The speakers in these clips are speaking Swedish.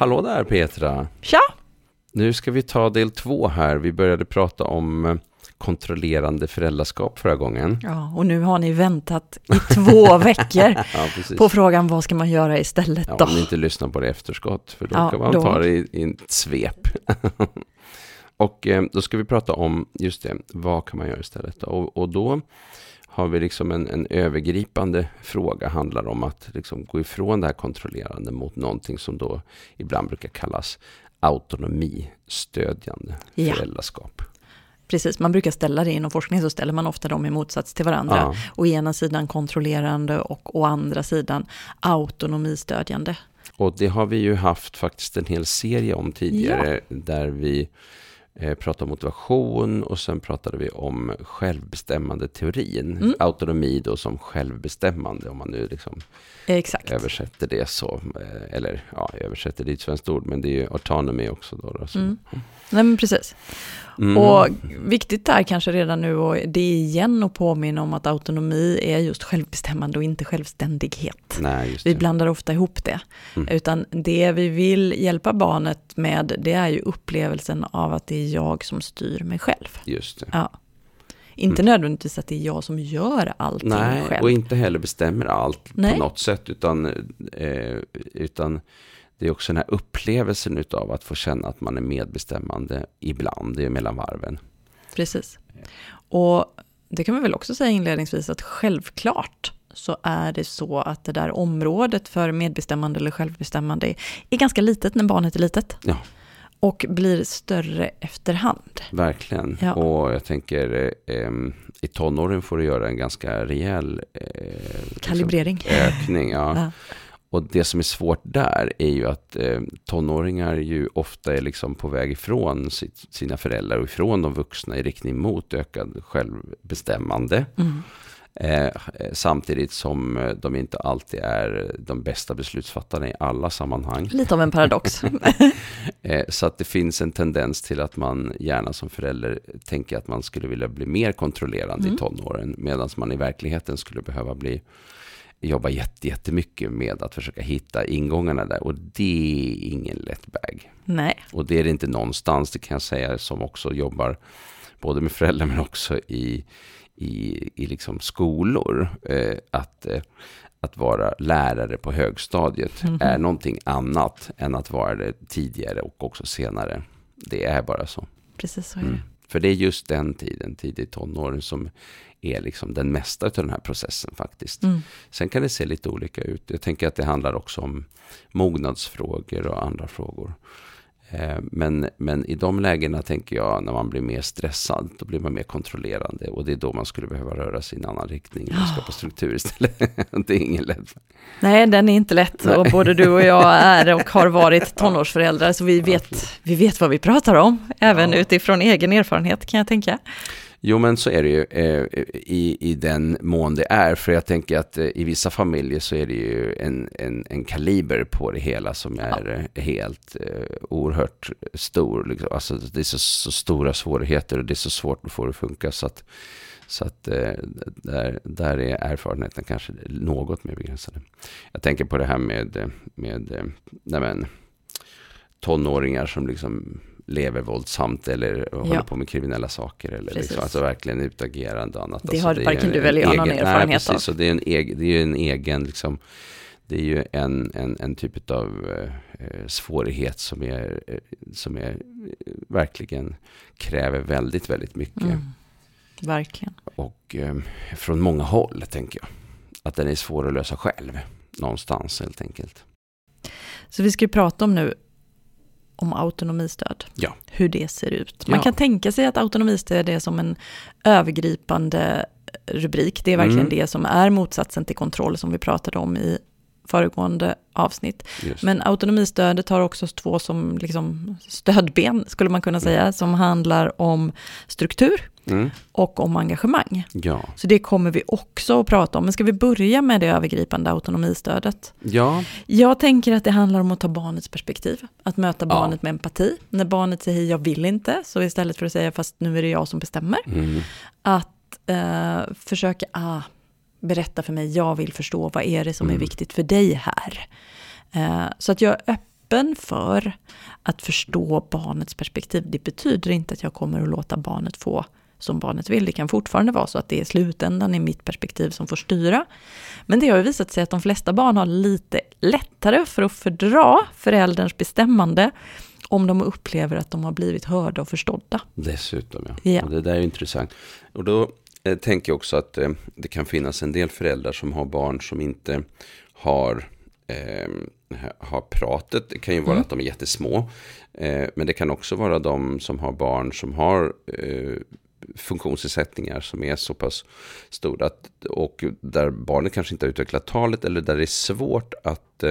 Hallå där Petra! Tja! Nu ska vi ta del två här. Vi började prata om eh, kontrollerande föräldraskap förra gången. Ja, och nu har ni väntat i två veckor Ja, på frågan vad ska man göra istället Ja, då? om ni inte lyssnar på det efterskott, för då Ja, kan man då- ta det i, i ett svep. och eh, då ska vi prata om, just det, vad kan man göra istället? Då? Och, och då har vi liksom en, en övergripande fråga, handlar om att liksom gå ifrån det här kontrollerande mot någonting som då ibland brukar kallas autonomistödjande Ja. föräldraskap. Precis, man brukar ställa det inom forskning, så ställer man ofta dem i motsats till varandra. Ja. Å ena sidan kontrollerande och å andra sidan autonomistödjande. Och det har vi ju haft faktiskt en hel serie om tidigare där vi eh, pratade om motivation och sen pratade vi om självbestämmande teorin. Mm. Autonomi då som självbestämmande om man nu liksom Exakt. översätter det så. Eh, eller ja, översätter det är ett svenskt ord men det är ju autonomy också då. då så. Mm. Nej men precis. Mm. Och viktigt där kanske redan nu, och det är igen att påminna om att autonomi är just självbestämmande och inte självständighet. Nej, Vi blandar ofta ihop det. Mm. Utan det vi vill hjälpa barnet med, det är ju upplevelsen av att det är jag som styr mig själv. Just det. Ja. Inte nödvändigtvis att det är jag som gör allting Mm. Nej, själv. och inte heller bestämmer allt Nej. på något sätt. Utan, eh, utan det är också den här upplevelsen utav att få känna att man är medbestämmande ibland, det är mellan varven. Precis. Och det kan man väl också säga inledningsvis att självklart så är det så att det där området för medbestämmande eller självbestämmande är, är ganska litet när barnet är litet. Ja. Och blir större efterhand. Verkligen. Ja. Och jag tänker, eh, i tonåren får du göra en ganska rejäl eh, liksom Kalibrering. ökning. Ja. Ja. Och det som är svårt där är ju att eh, tonåringar ju ofta är liksom på väg ifrån sitt, sina föräldrar och ifrån de vuxna i riktning mot ökad självbestämmande. Mm. Eh, samtidigt som eh, de inte alltid är de bästa beslutsfattarna i alla sammanhang. Lite av en paradox. Eh, så att det finns en tendens till att man gärna som förälder tänker att man skulle vilja bli mer kontrollerande Mm. i tonåren. Medan man i verkligheten skulle behöva bli jobba jätte, jättemycket med att försöka hitta ingångarna där. Och det är ingen lätt väg. Nej, Och det är det inte någonstans, det kan jag säga, som också jobbar både med föräldrar men också i, i, i liksom skolor. Eh, att, eh, att vara lärare på högstadiet Mhm. är någonting annat än att vara det tidigare och också senare. Det är bara så. precis så är det. Mm. För det är just den tiden, tidigt tonåren, som är liksom den mesta av den här processen faktiskt. Mm. Sen kan det se lite olika ut. Jag tänker att det handlar också om mognadsfrågor och andra frågor. Eh, Men, men i de lägena tänker jag när man blir mer stressad, då blir man mer kontrollerande. Och det är då man skulle behöva röra sig i en annan riktning och skapa struktur istället. det är ingen lätt. Nej, den är inte lätt. Och både du och jag är och har varit tonårsföräldrar, så vi vet, vi vet vad vi pratar om. Även Ja. utifrån egen erfarenhet kan jag tänka. Jo, men så är det ju eh, i, i den mån det är. För jag tänker att eh, i vissa familjer så är det ju en, en, en kaliber på det hela som är eh, helt eh, oerhört stor. Liksom. Alltså, det är så, så stora svårigheter och det är så svårt att få det att funka. Så att, så att eh, där, där är erfarenheten kanske något mer begränsade. Jag tänker på det här med, med eh, nej men, tonåringar som liksom lever våldsamt eller håller Ja. på med kriminella saker. Eller Precis. liksom, alltså verkligen utagerande och annat. Det alltså, har ju varken en- du eller jag någon erfarenhet nej, precis, av. Så det är en egen, det är en egen liksom, det är ju en, en, en typ av eh, svårighet som är, eh, som är eh, verkligen kräver väldigt, väldigt mycket. Mm. Verkligen. Och eh, från många håll, tänker jag. Att den är svår att lösa själv. Någonstans, helt enkelt. Så vi ska ju prata om nu om autonomistöd. Ja. Hur det ser ut. Man Ja. kan tänka sig att autonomistöd är som en övergripande rubrik. Det är verkligen Mm. det som är motsatsen till kontroll som vi pratade om i föregående avsnitt. Just. Men autonomistödet har också två som liksom stödben, skulle man kunna säga, som handlar om struktur Mm. och om engagemang. Ja. Så det kommer vi också att prata om. Men ska vi börja med det övergripande autonomistödet? Ja. Jag tänker att det handlar om att ta barnets perspektiv. Att möta Ja. barnet med empati. När barnet säger jag vill inte, så istället för att säga fast nu är det jag som bestämmer. Mm. Att eh, försöka ah, berätta för mig, jag vill förstå, vad är det som är Mm. viktigt för dig här? Eh, så att jag öppen för att förstå barnets perspektiv. Det betyder inte att jag kommer att låta barnet få som barnet vill. Det kan fortfarande vara så att det är slutändan i mitt perspektiv som får styra. Men det har ju visat sig att de flesta barn har lite lättare för att fördra förälderns bestämmande om de upplever att de har blivit hörda och förstådda. Dessutom, ja. ja. Det där är intressant. Och då eh, tänker jag också att eh, det kan finnas en del föräldrar som har barn som inte har eh, har pratet. Det kan ju vara mm. att de är jättesmå. Eh, men det kan också vara de som har barn som har eh, funktionsnedsättningar som är så pass stora. Att, och där barnet kanske inte har utvecklat talet eller där det är svårt att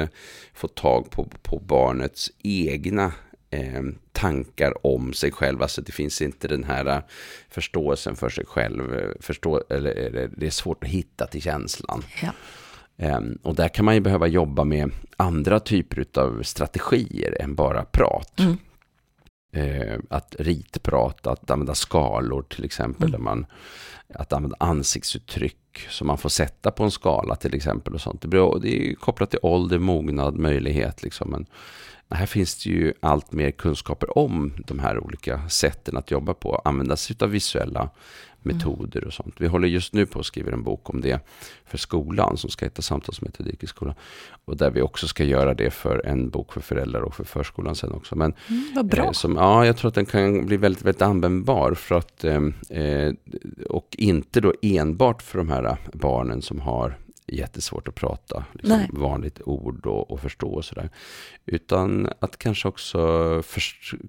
få tag på, på barnets egna eh, tankar om sig själv. Alltså det finns inte den här eh, förståelsen för sig själv. Eh, förstå, eller, det är svårt att hitta till känslan. Ja. Um, och där kan man ju behöva jobba med andra typer av strategier än bara prat. Mm. Att ritprata, att använda skalor till exempel. Mm. Där man, att använda ansiktsuttryck som man får sätta på en skala till exempel. och sånt. Det är kopplat till ålder, mognad, möjlighet. Liksom. Men här finns det ju allt mer kunskaper om de här olika sätten att jobba på. Använda sig av visuella metoder och sånt. Vi håller just nu på att skriva en bok om det för skolan som ska heta Samtalsmetodik i skolan. Och där vi också ska göra det för en bok för föräldrar och för förskolan sen också. Men, mm, vad bra. Eh, som, ja, jag tror att den kan bli väldigt, väldigt användbar. För att, eh, eh och inte då enbart för de här barnen som har jättesvårt att prata liksom vanligt ord och, och förstå och sådär. Utan att kanske också för,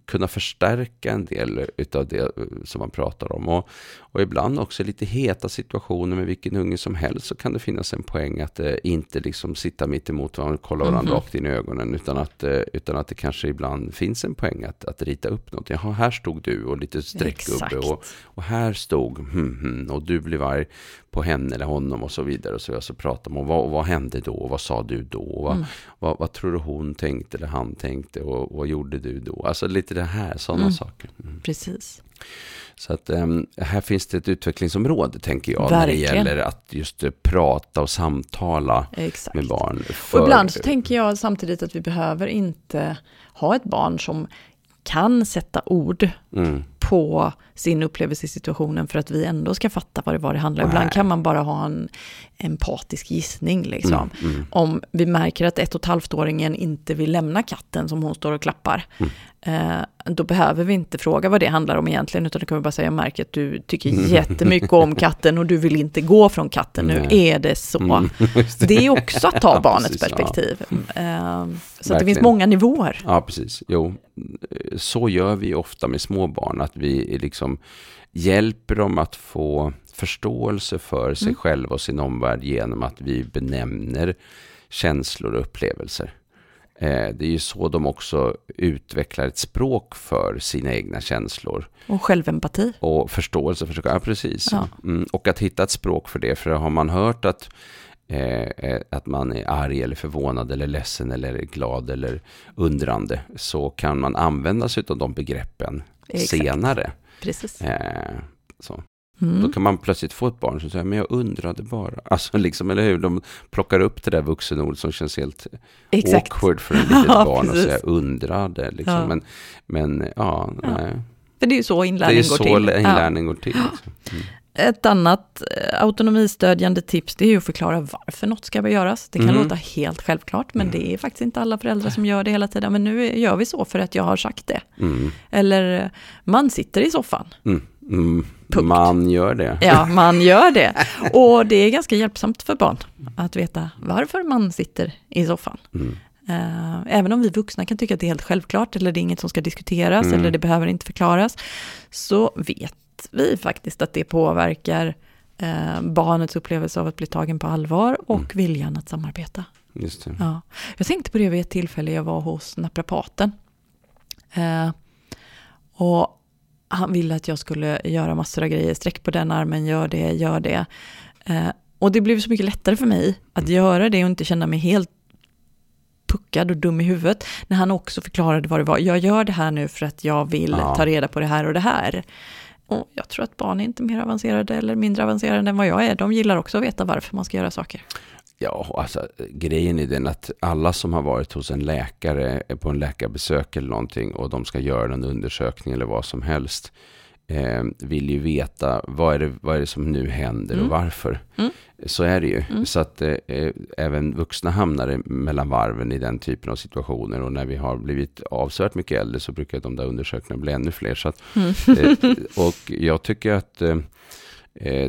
kunna förstärka en del utav det eh, som man pratar om. Och, och ibland också lite heta situationer med vilken unge som helst så kan det finnas en poäng att eh, inte liksom sitta mitt emot varandra och kolla varandra -hmm. rakt in i ögonen. Utan att, eh, utan att det kanske ibland finns en poäng att, att rita upp något. Jaha, här stod du och lite streckgubbe. Och, och här stod hmm, hmm, och du blev arg på henne eller honom och så vidare. Och så, och så pratar man om vad, vad hände då? Vad sa du då? Vad, mm. vad, vad, tror du hon tänkte eller han tänkte? Och vad gjorde du då? Alltså lite det här, sådana mm. saker. Mm. Precis. Så att um, här finns det ett utvecklingsområde tänker jag. Verkligen. När det gäller att just uh, prata och samtala Exakt. med barn. För... Och ibland så tänker jag samtidigt att vi behöver inte ha ett barn som kan sätta ord mm. På sin upplevelse i situationen för att vi ändå ska fatta vad det var det handlar om. Ibland kan man bara ha en empatisk gissning. Liksom. Mm, mm. Om vi märker att ett och ett halvt-åringen inte vill lämna katten som hon står och klappar. Mm. Eh, då behöver vi inte fråga vad det handlar om egentligen, utan då kan vi bara säga, jag märker att du tycker mm. jättemycket om katten och du vill inte gå från katten, nu är det så. Mm, det. det. är också att ta barnets precis, perspektiv. Ja. Eh, så det finns många nivåer. Ja, precis. Jo, så gör vi ofta med små barn, att vi liksom hjälper dem att få förståelse för sig mm. själv och sin omvärld genom att vi benämner känslor och upplevelser. Eh, det är ju så de också utvecklar ett språk för sina egna känslor. Och självempati. Och förståelse för sig själv, ja, precis. Ja. Mm, och att hitta ett språk för det, för har man hört att eh, eh, att man är arg eller förvånad eller ledsen eller glad eller undrande så kan man använda sig av de begreppen Exakt. senare. Precis. Eh, så. Mm. Då kan man plötsligt få ett barn som säger, men jag undrade bara. Alltså liksom, eller hur? De plockar upp det där vuxenord som känns helt Exakt. awkward för ett litet ja, barn och säga undrade. Liksom. Ja. Men, men ja, ja, nej. För det är ju så inlärning går till. Det är så inlärning går till. Liksom. Mm. Ett annat eh, autonomistödjande tips det är att förklara varför något ska göras. Det kan mm. låta helt självklart, men mm. det är faktiskt inte alla föräldrar som gör det hela tiden. Men nu gör vi så för att jag har sagt det. Mm. Eller man sitter i soffan. Mm. Mm. Man gör det. Ja, man gör det. Och det är ganska hjälpsamt för barn att veta varför man sitter i soffan. Uh, även om vi vuxna kan tycka att det är helt självklart, eller det är inget som ska diskuteras, mm. eller det behöver inte förklaras, så vet vi faktiskt att det påverkar uh, barnets upplevelse av att bli tagen på allvar och mm. viljan att samarbeta. Just det. Ja. Jag tänkte på det vid ett tillfälle jag var hos naprapaten. Uh, och han ville att jag skulle göra massor av grejer, sträck på den armen, gör det, gör det. Eh, och det blev så mycket lättare för mig att mm. göra det och inte känna mig helt puckad och dum i huvudet. När han också förklarade vad det var. Jag gör det här nu för att jag vill ja. ta reda på det här och det här. Och jag tror att barn är inte mer avancerade eller mindre avancerade än vad jag är. De gillar också att veta varför man ska göra saker. Ja, alltså grejen är den att alla som har varit hos en läkare på en läkarbesök eller någonting och de ska göra en undersökning eller vad som helst eh, vill ju veta vad är, det, vad är det som nu händer Mm. och varför. Mm. Så är det ju. Mm. Så att eh, eh, även vuxna hamnar mellan varven i den typen av situationer och när vi har blivit avsevärt mycket äldre så brukar de där undersökningarna bli ännu fler. Så att, Mm. eh, och jag tycker att eh,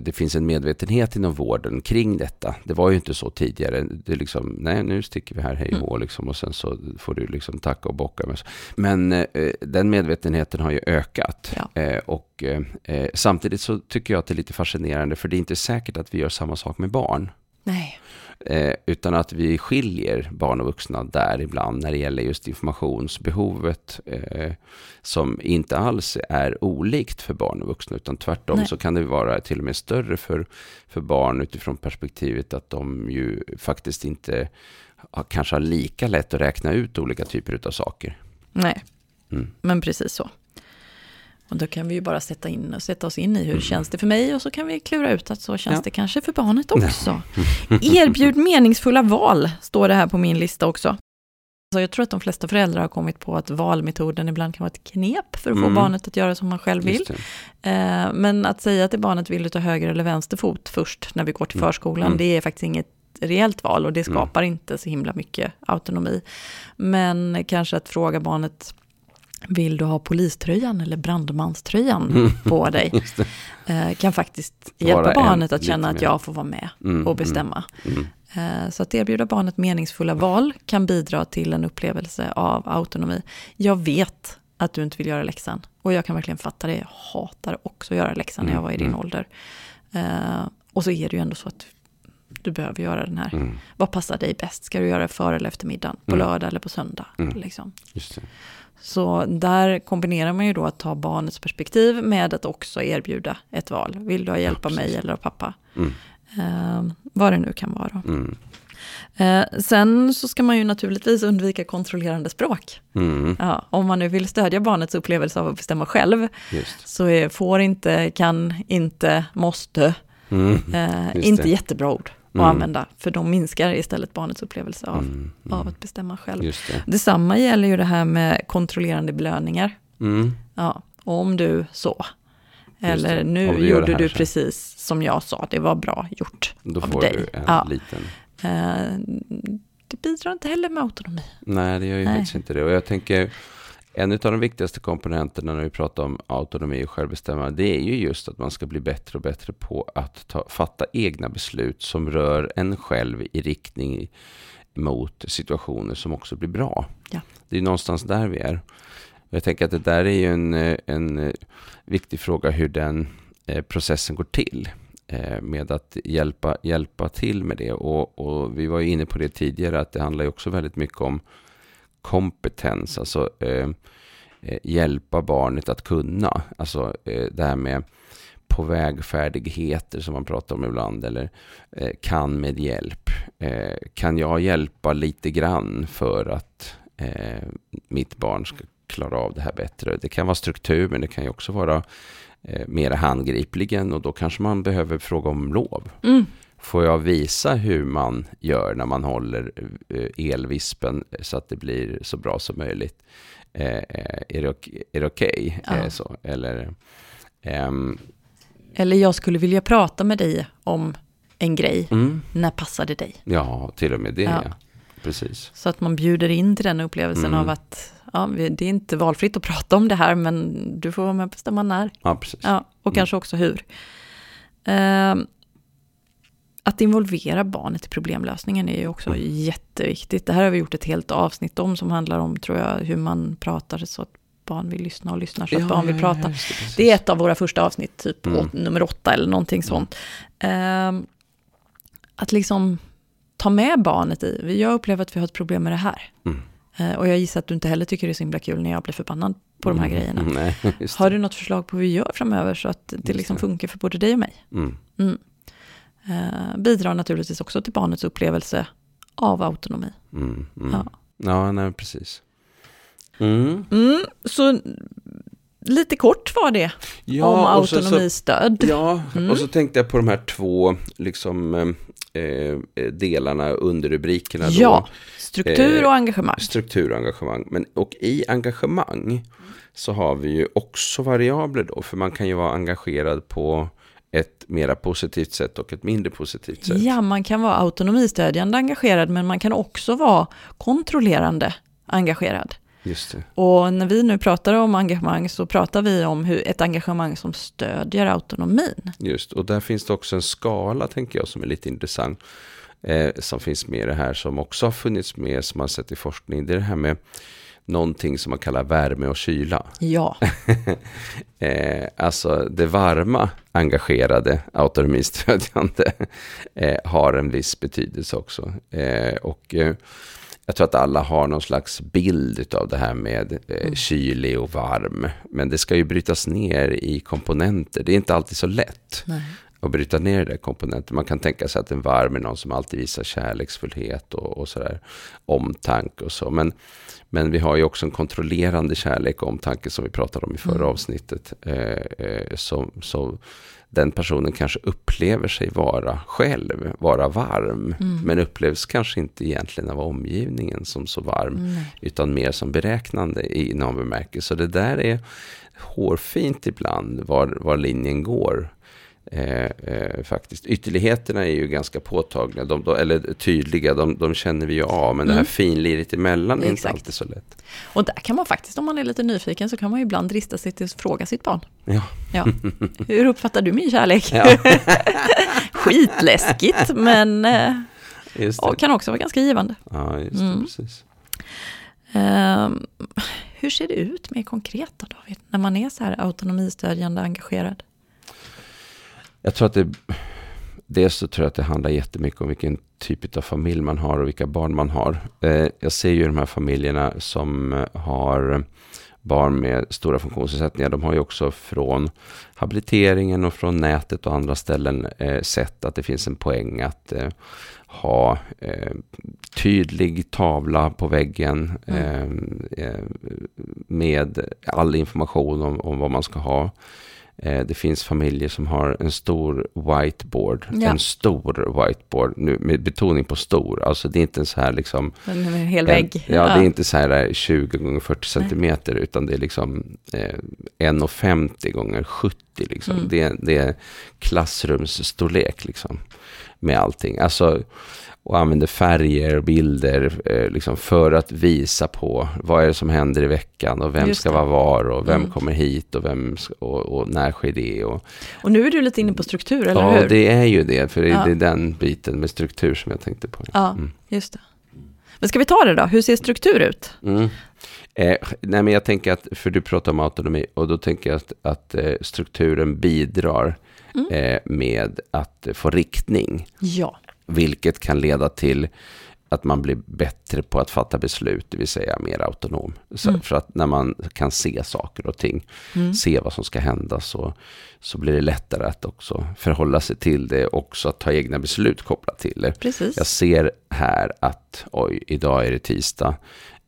det finns en medvetenhet inom vården kring detta. Det var ju inte så tidigare. Det är liksom, nej nu sticker vi här hej Mm. och liksom och sen så får du liksom tacka och bocka. Så- men eh, den medvetenheten har ju ökat. Ja. Eh, och eh, eh, samtidigt så tycker jag att det är lite fascinerande för det är inte säkert att vi gör samma sak med barn. Nej. Eh, utan att vi skiljer barn och vuxna där ibland när det gäller just informationsbehovet eh, som inte alls är olikt för barn och vuxna utan tvärtom Nej. så kan det vara till och med större för, för barn utifrån perspektivet att de ju faktiskt inte har, kanske har lika lätt att räkna ut olika typer av saker. Nej, Mm. men precis så. Och då kan vi ju bara sätta, in, sätta oss in i hur Mm. känns det för mig och så kan vi klura ut att så känns Ja. det kanske för barnet också. Erbjud meningsfulla val, står det här på min lista också. Så jag tror att de flesta föräldrar har kommit på att valmetoden ibland kan vara ett knep för att få Mm. barnet att göra som man själv vill. Eh, Men att säga till barnet, vill du ta höger eller vänster fot först när vi går till Mm. förskolan, Mm. det är faktiskt inget reellt val och det Mm. skapar inte så himla mycket autonomi. Men kanske att fråga barnet, vill du ha poliströjan eller brandmanströjan Mm. på dig? Eh, Kan faktiskt hjälpa en barnet att känna att jag får vara med Mm, och bestämma. Mm, Eh, Så att erbjuda barnet meningsfulla val kan bidra till en upplevelse av autonomi. Jag vet att du inte vill göra läxan och jag kan verkligen fatta det. Jag hatar också att göra läxan när jag Mm, var i din mm. ålder. Eh, Och så är det ju ändå så att du behöver göra den här. mm, Vad passar dig bäst? Ska du göra det före eller efter middagen? På Mm. lördag eller på söndag? Mm. Liksom. Så där kombinerar man ju då att ta barnets perspektiv med att också erbjuda ett val. Vill du ha hjälp av mig eller av pappa? Mm, Eh, vad det nu kan vara. mm, Eh, sen så ska man ju naturligtvis undvika kontrollerande språk. mm, Ja, om man nu vill stödja barnets upplevelse av att bestämma själv, just. så är får inte, kan, inte, måste, Mm, eh, inte det. jättebra ord att Mm. använda, för de minskar istället barnets upplevelse av, mm, av mm, att bestämma själv. just det. Detsamma gäller ju det här med kontrollerande belöningar. Mm. Ja, om du så. Eller nu du gjorde du sen. precis som jag sa, det var bra gjort Då av får dig. du en Ja. liten... Eh, det bidrar inte heller med autonomi. Nej, det gör ju Nej. faktiskt inte det. Och jag tänker, en av de viktigaste komponenterna när vi pratar om autonomi och självbestämmande, det är ju just att man ska bli bättre och bättre på att ta, fatta egna beslut som rör en själv i riktning mot situationer som också blir bra. Ja. Det är någonstans där vi är. Jag tänker att det där är ju en, en viktig fråga hur den eh, processen går till eh, med att hjälpa, hjälpa till med det. Och, och vi var ju inne på det tidigare att det handlar ju också väldigt mycket om kompetens, alltså eh, eh, hjälpa barnet att kunna. Alltså eh, det här med på vägfärdigheter som man pratar om ibland, eller eh, kan med hjälp. Eh, kan jag hjälpa lite grann för att eh, mitt barn ska klara av det här bättre? Det kan vara struktur, men det kan ju också vara eh, mer handgripligen och då kanske man behöver fråga om lov. Mm. Får jag visa hur man gör när man håller eh, elvispen så att det blir så bra som möjligt? Eh, eh, är det okej? Ja. Eh, så? Eller, ehm, Eller jag skulle vilja prata med dig om en grej. mm, När passar det dig? ja, till och med det. Ja. Precis. Så att man bjuder in till den upplevelsen Mm. av att ja, det är inte valfritt att prata om det här, men du får vara med och bestämma när. Ja, precis. Ja, och Mm. kanske också hur. Ehm, att involvera barnet i problemlösningen är ju också Mm. jätteviktigt. Det här har vi gjort ett helt avsnitt om som handlar om, tror jag, hur man pratar så att barn vill lyssna och lyssnar så att barn vill prata. just det. Det är ett av våra första avsnitt, typ Mm. åt, nummer åtta eller någonting sånt. Ehm, att liksom ta med barnet i, jag upplever att vi har ett problem med det här. Mm. Eh, och jag gissar att du inte heller tycker det är så himla kul när jag blir förbannad på de här Mm, grejerna. Nej, Har du något förslag på hur vi gör framöver så att det liksom det. funkar för både dig och mig? Eh, bidrar naturligtvis också till barnets upplevelse av autonomi. Mm. Mm. Ja. Ja. nej, precis. Mm. Mm, så lite kort var det om och så- så- autonomistöd. Ja, Mm. och så tänkte jag på de här två liksom, eh, eh, delarna under rubrikerna. Då. Ja, struktur Eh, och engagemang. Struktur och engagemang. Men, och i engagemang så har vi ju också variabler då. För man kan ju vara engagerad på ett mera positivt sätt och ett mindre positivt sätt. Ja, man kan vara autonomistödjande engagerad, men man kan också vara kontrollerande engagerad. Just det. Och när vi nu pratar om engagemang så pratar vi om hur ett engagemang som stödjer autonomin. Just, och där finns det också en skala tänker jag som är lite intressant. Eh, som finns med i det här som också har funnits med som man sett i forskning. Det är det här med någonting som man kallar värme och kyla. Ja, Eh, alltså det varma, engagerade, autonomistödjande eh, har en viss betydelse också. Eh, och eh, jag tror att alla har någon slags bild av det här med eh, kylig och varm. Men det ska ju brytas ner i komponenter. Det är inte alltid så lätt nej. Att bryta ner det i komponenter. Man kan tänka sig att en varm är någon som alltid visar kärleksfullhet och, och sådär, omtanke och så. Men, men vi har ju också en kontrollerande kärlek och omtanke som vi pratade om i förra Mm. avsnittet. Eh, eh, som, så den personen kanske upplever sig vara själv, vara varm. Mm. Men upplevs kanske inte egentligen av omgivningen som så varm. nej. Utan mer som beräknande i någon bemärkelse. Så det där är hårfint ibland var, var linjen går. Eh, eh, faktiskt. Ytterligheterna är ju ganska påtagliga, de, de, eller tydliga, de, de känner vi ju av. Men det här Mm. finliret emellan är inte Exakt. alltid så lätt. Och där kan man faktiskt, om man är lite nyfiken, så kan man ju ibland drista sig till att fråga sitt barn. Ja. Ja. Hur uppfattar du min kärlek? Ja. Skitläskigt, men eh, och kan också vara ganska givande. Ja, just det, Mm. precis. Ehm, hur ser det ut mer konkret då, David? När man är så här autonomistödjande engagerad? Jag tror att det, dels så tror jag att det handlar jättemycket om vilken typ av familj man har och vilka barn man har. Eh, jag ser ju de här familjerna som eh, har barn med stora funktionsnedsättningar. De har ju också från habiliteringen och från nätet och andra ställen eh, sett att det finns en poäng att eh, ha eh, tydlig tavla på väggen eh, med all information om, om vad man ska ha. Eh, Det finns familjer som har en stor whiteboard. Ja. En stor whiteboard, nu med betoning på stor. Alltså det är inte en så här liksom... En, hel En, vägg? ja, det är inte så här där 20 gånger 40 centimeter. Utan det är liksom eh, 1,50 gånger 70 liksom. Mm. Det, det är klassrumsstorlek liksom. Med allting. Alltså, och använder färger och bilder eh, liksom för att visa på vad är det som händer i veckan och vem ska vara var och vem Mm. kommer hit och, vem, och, och när sker det. Och, Och nu är du lite inne på struktur, eller ja, hur? det är ju det, för det, Ja. det är den biten med struktur som jag tänkte på. Ja, Mm. just det. Men ska vi ta det då? Hur ser struktur ut? Mm. Eh, nej, men jag tänker att, för du pratar om autonomi, och då tänker jag att, att eh, strukturen bidrar Mm. eh, med att få riktning, Ja, vilket kan leda till att man blir bättre på att fatta beslut, det vill säga mer autonom. Så, Mm. För att när man kan se saker och ting, mm. se vad som ska hända, så, så blir det lättare att också förhålla sig till det, också att ta egna beslut kopplat till det. precis. Jag ser här att, oj, idag är det tisdag.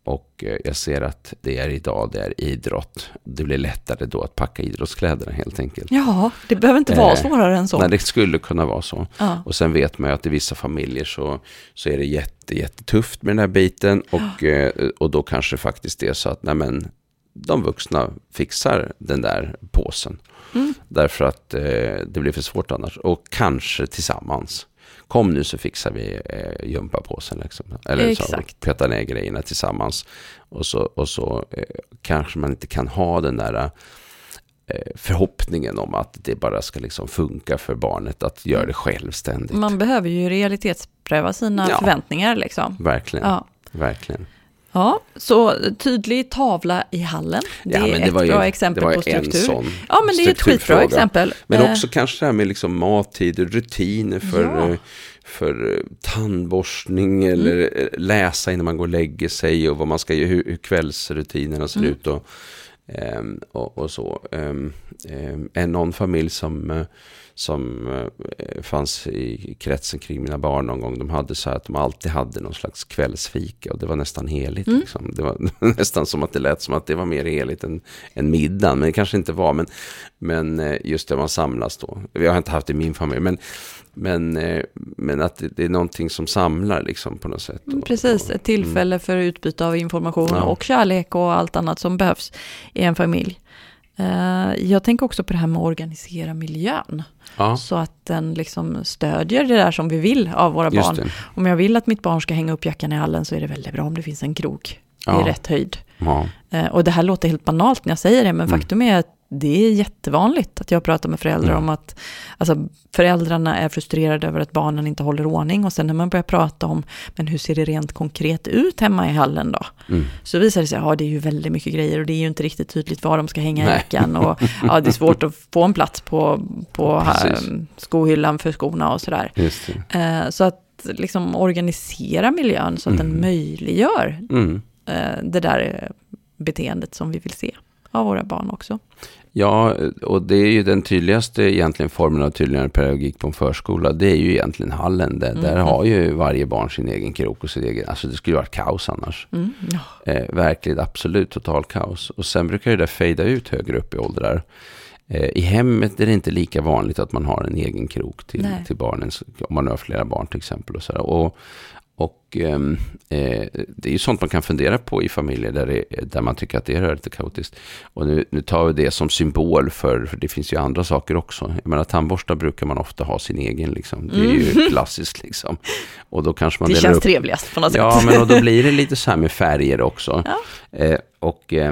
Och eh, jag ser att det är idag, det är idrott. Det blir lättare då att packa idrottskläderna helt enkelt. Ja, det behöver inte vara Eh, svårare än så. Nej, det skulle kunna vara så. Ja. Och sen vet man ju att i vissa familjer så, så är det jätte, jättetufft med den här biten. Och, eh, och då kanske faktiskt det är så att nej men, de vuxna fixar den där påsen. Mm. Därför att eh, det blir för svårt annars. Och kanske tillsammans. Kom nu så fixar vi eh, gympapåsen. Liksom. Eller så Exakt. petar ner grejerna tillsammans. Och så, och så eh, kanske man inte kan ha den där eh, förhoppningen om att det bara ska liksom funka för barnet att göra det självständigt. Man behöver ju realitetspröva sina Ja. förväntningar liksom. Verkligen, Ja. verkligen. Ja, så tydlig tavla i hallen. Det Ja, är men ett var ju- bra exempel det på struktur. Ja, men det är ett skitbra exempel. Men Eh, också kanske det här med liksom mattider, rutiner för, Ja. eh, för eh, tandborstning eller Mm. läsa innan man går och lägger sig och vad man ska göra, hur, hur kvällsrutinerna ser Mm. ut och, ehm, och, och så. Um, är någon familj som, som eh, fanns i kretsen kring mina barn någon gång. De hade så här att de alltid hade någon slags kvällsfika och det var nästan heligt. Mm. Liksom. Det var nästan som att det lät som att det var mer heligt än, än middagen, men det kanske inte var. Men, men eh, just det man samlas då. Vi har inte haft det i min familj, men, men, eh, men att det, det är någonting som samlar liksom på något sätt. Mm, Och- Precis, ett tillfälle för utbyte av information Ja. och kärlek och allt annat som behövs i en familj. Eh, Jag tänker också på det här med att organisera miljön. Ja, Så att den liksom stödjer det där som vi vill av våra just barn. det. Om jag vill att mitt barn ska hänga upp jackan i hallen så är det väldigt bra om det finns en krok Ja. i rätt höjd. Ja. Eh, Och det här låter helt banalt när jag säger det, men Mm. faktum är att det är jättevanligt att jag pratar med föräldrar Mm. om att alltså, föräldrarna är frustrerade över att barnen inte håller ordning och sen när man börjar prata om, men hur ser det rent konkret ut hemma i hallen då? Mm. Så visar det sig, ja det är ju väldigt mycket grejer och det är ju inte riktigt tydligt var de ska hänga i Nej. jackan och ja, det är svårt att få en plats på, på eh, skohyllan för skorna och sådär. Eh, Så att liksom organisera miljön så att den Mm. möjliggör Mm. eh, det där beteendet som vi vill se av våra barn också. Ja, och det är ju den tydligaste egentligen formen av tydligare pedagogik på en förskola. Det är ju egentligen hallen. Där, där Mhm. har ju varje barn sin egen krok och sin egen... Alltså det skulle ju vara kaos annars. Mm. Eh, verkligen absolut total kaos. Och sen brukar det där fejda ut högre upp i åldrar. Eh, I hemmet är det inte lika vanligt att man har en egen krok till, Nej. till barnen. Om man har flera barn till exempel. Och, så där. och, och ehm, eh, det är ju sånt man kan fundera på i familjer där, det, där man tycker att det är lite kaotiskt. Och nu, nu tar vi det som symbol för, för det finns ju andra saker också. Jag menar tandborstar brukar man ofta ha sin egen liksom. Det är ju klassiskt liksom. Och då kanske man Mm. Det känns upp trevligast på något Ja, sätt. men och då blir det lite så här med färger också. Ja. Eh, och, eh,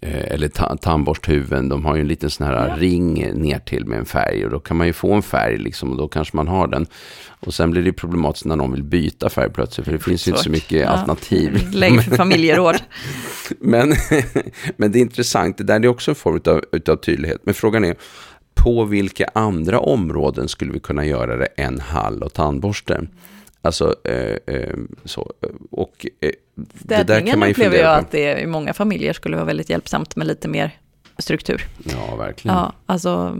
eller ta, tandborsthuven, de har ju en liten sån här Ja. ring ner till med en färg. Och då kan man ju få en färg liksom, och då kanske man har den. Och sen blir det problematiskt när någon vill byta färg plötsligt, för det finns ju inte så mycket Ja. alternativ. Lägg för familjeråd. Men, men det är intressant, det där är också en form av, utav tydlighet. Men frågan är, på vilka andra områden skulle vi kunna göra det än hall och tandborste? Alltså, eh, eh, så, och eh, det där kan Städningen man ju upplever fundera jag på. att det i många familjer skulle vara väldigt hjälpsamt med lite mer struktur. Ja, verkligen. Ja, alltså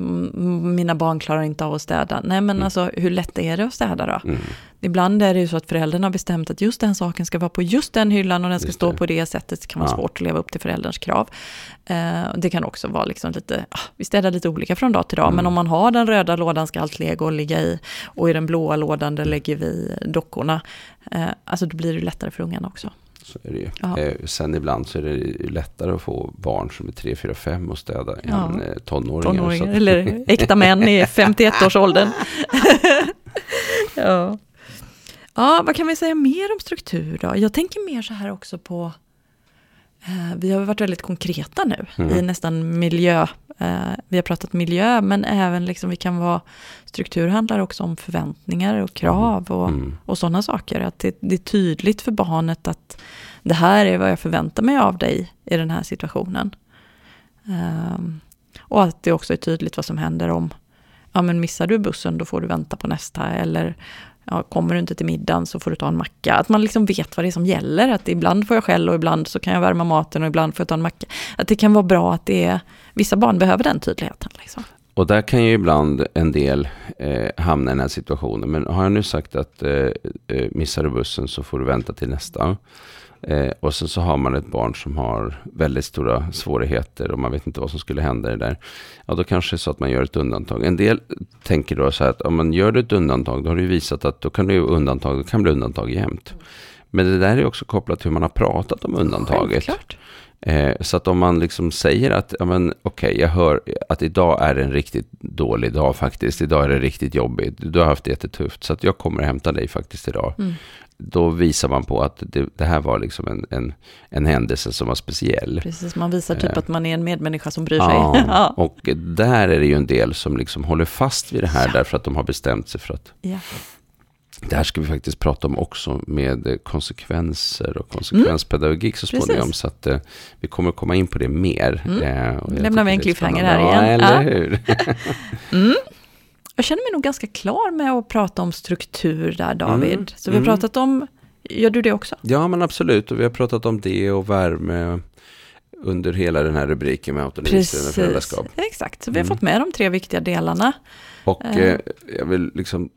mina barn klarar inte av att städa. Nej, men Mm. alltså hur lätt är det att städa då? Mm. Ibland är det ju så att föräldrarna har bestämt att just den saken ska vara på just den hyllan och den ska Just stå det. på det sättet. Det kan vara Ja. svårt att leva upp till förälderns krav. Eh, det kan också vara liksom lite, ah, vi städar lite olika från dag till dag, Mm. men om man har den röda lådan ska allt lego ligga i och i den blåa lådan där lägger vi dockorna. Eh, alltså då blir det lättare för ungarna också. Så är det ju. Eh, sen ibland så är det lättare att få barn som är 3, 4, 5 och städa Ja. än eh, tonåringar. Tonåringar, att- eller äkta män i 51-årsåldern. ja. ja, vad kan vi säga mer om struktur då? Jag tänker mer så här också på, eh, vi har varit väldigt konkreta nu Mm. i nästan miljö, vi har pratat miljö, men även liksom vi kan vara, struktur handlar också om förväntningar och krav och, Mm. och sådana saker. Att det, det är tydligt för barnet att det här är vad jag förväntar mig av dig i den här situationen. Ehm, och att det också är tydligt vad som händer om, ja men missar du bussen då får du vänta på nästa, eller ja, kommer du inte till middagen så får du ta en macka. Att man liksom vet vad det är som gäller, att ibland får jag skäll och ibland så kan jag värma maten och ibland får jag ta en macka. Att det kan vara bra att det är, vissa barn behöver den tydligheten. Liksom. Och där kan ju ibland en del eh, hamna i den här situationen. Men har jag nu sagt att eh, eh, missar du bussen så får du vänta till nästa. Eh, och sen så har man ett barn som har väldigt stora svårigheter och man vet inte vad som skulle hända i det där. Ja, då kanske det är så att man gör ett undantag. En del tänker då så här att om man gör ett undantag, då har du ju visat att då kan det ju undantag, det kan bli undantag jämt. Men det där är också kopplat till hur man har pratat om undantaget. Självklart. Eh, så att om man liksom säger att, ja men okej, jag hör att idag är en riktigt dålig dag faktiskt. Idag är det riktigt jobbigt. Du har haft det jättetufft. Så att jag kommer hämta dig faktiskt idag. Mm. Då visar man på att det, det här var liksom en, en, en händelse som var speciell. Precis, man visar typ Eh. att man är en medmänniska som bryr sig. Ja, ja. och där är det ju en del som liksom håller fast vid det här Ja. därför att de har bestämt sig för att Ja. Det här ska vi faktiskt prata om också med eh, konsekvenser och konsekvenspedagogik så småningom. Mm. Precis. Så att eh, vi kommer komma in på det mer. Mm. Eh, Lämnar vi en cliffhanger här igen. Ja, eller Ja. hur? Mm. Jag känner mig nog ganska klar med att prata om struktur där, David. Mm. Så vi har Mm. pratat om, gör du det också? Ja, men absolut. Och vi har pratat om det och värme. Under hela den här rubriken med autonomistyrande föräldraskap. Exakt, så vi har Mm. fått med de tre viktiga delarna. Och Eh. eh, jag vill liksom,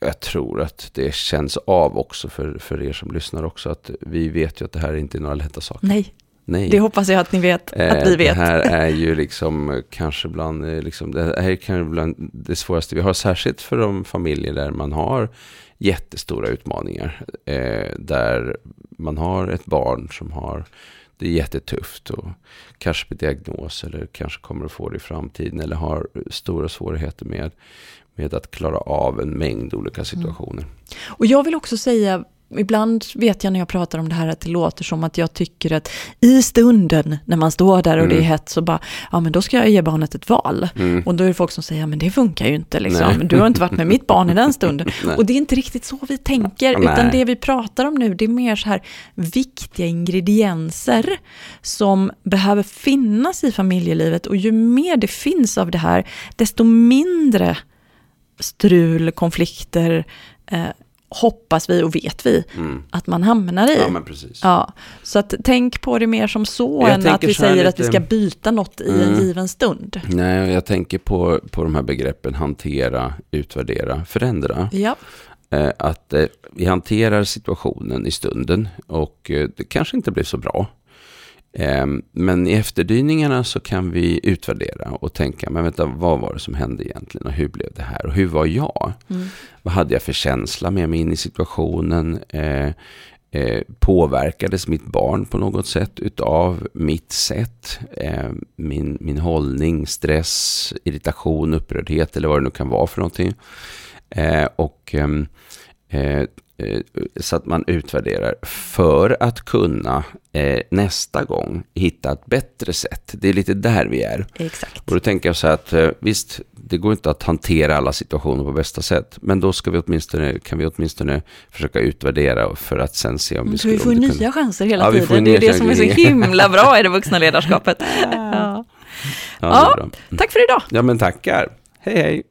jag tror att det känns av också för, för er som lyssnar också, att vi vet ju att det här inte är några lätta saker. Nej, Nej. det hoppas jag att ni vet, Eh, att vi vet. Det här är ju liksom kanske bland, eh, liksom, det här är kanske bland det svåraste vi har, särskilt för de familjer där man har jättestora utmaningar. Eh, där man har ett barn som har det är jättetufft och kanske med diagnos eller kanske kommer att få det i framtiden eller har stora svårigheter med, med att klara av en mängd olika situationer. Mm. Och jag vill också säga, ibland vet jag när jag pratar om det här att det låter som att jag tycker att i stunden när man står där och det är Mm. hett så bara, ja men då ska jag ge barnet ett val. Mm. Och då är det folk som säger, ja men det funkar ju inte liksom. Nej. Du har inte varit med mitt barn i den stunden. Och det är inte riktigt så vi tänker, Nej. utan det vi pratar om nu, det är mer så här viktiga ingredienser som behöver finnas i familjelivet. Och ju mer det finns av det här, desto mindre strul, konflikter, eh, hoppas vi och vet vi Mm. att man hamnar i. Ja, men precis. Ja, så att tänk på det mer som så Jag än att vi säger att vi lite- ska byta något i en Mm. given stund. Nej, jag tänker på, på de här begreppen hantera, utvärdera, förändra. Ja, Eh, att eh, vi hanterar situationen i stunden och eh, det kanske inte blir så bra. Eh, men i efterdyningarna så kan vi utvärdera och tänka, men vänta, vad var det som hände egentligen och hur blev det här och hur var jag? mm. Vad hade jag för känsla med mig in i situationen? Eh, eh, påverkades mitt barn på något sätt utav mitt sätt? Eh, min, min hållning, stress, irritation, upprördhet eller vad det nu kan vara för någonting. Eh, och ehm, eh, eh, så att man utvärderar för att kunna eh, nästa gång hitta ett bättre sätt. Det är lite där vi är. exakt. Och då tänker jag så här att eh, visst, det går inte att hantera alla situationer på bästa sätt. Men då ska vi åtminstone, kan vi åtminstone försöka utvärdera för att sen se om vi vi skulle... får ju det nya kunde- chanser hela Ja, vi får tiden. Det är det som är så himla bra i det vuxna ledarskapet. Ja. Ja, Ja. bra. Tack för idag. ja, men tackar. Hej, hej.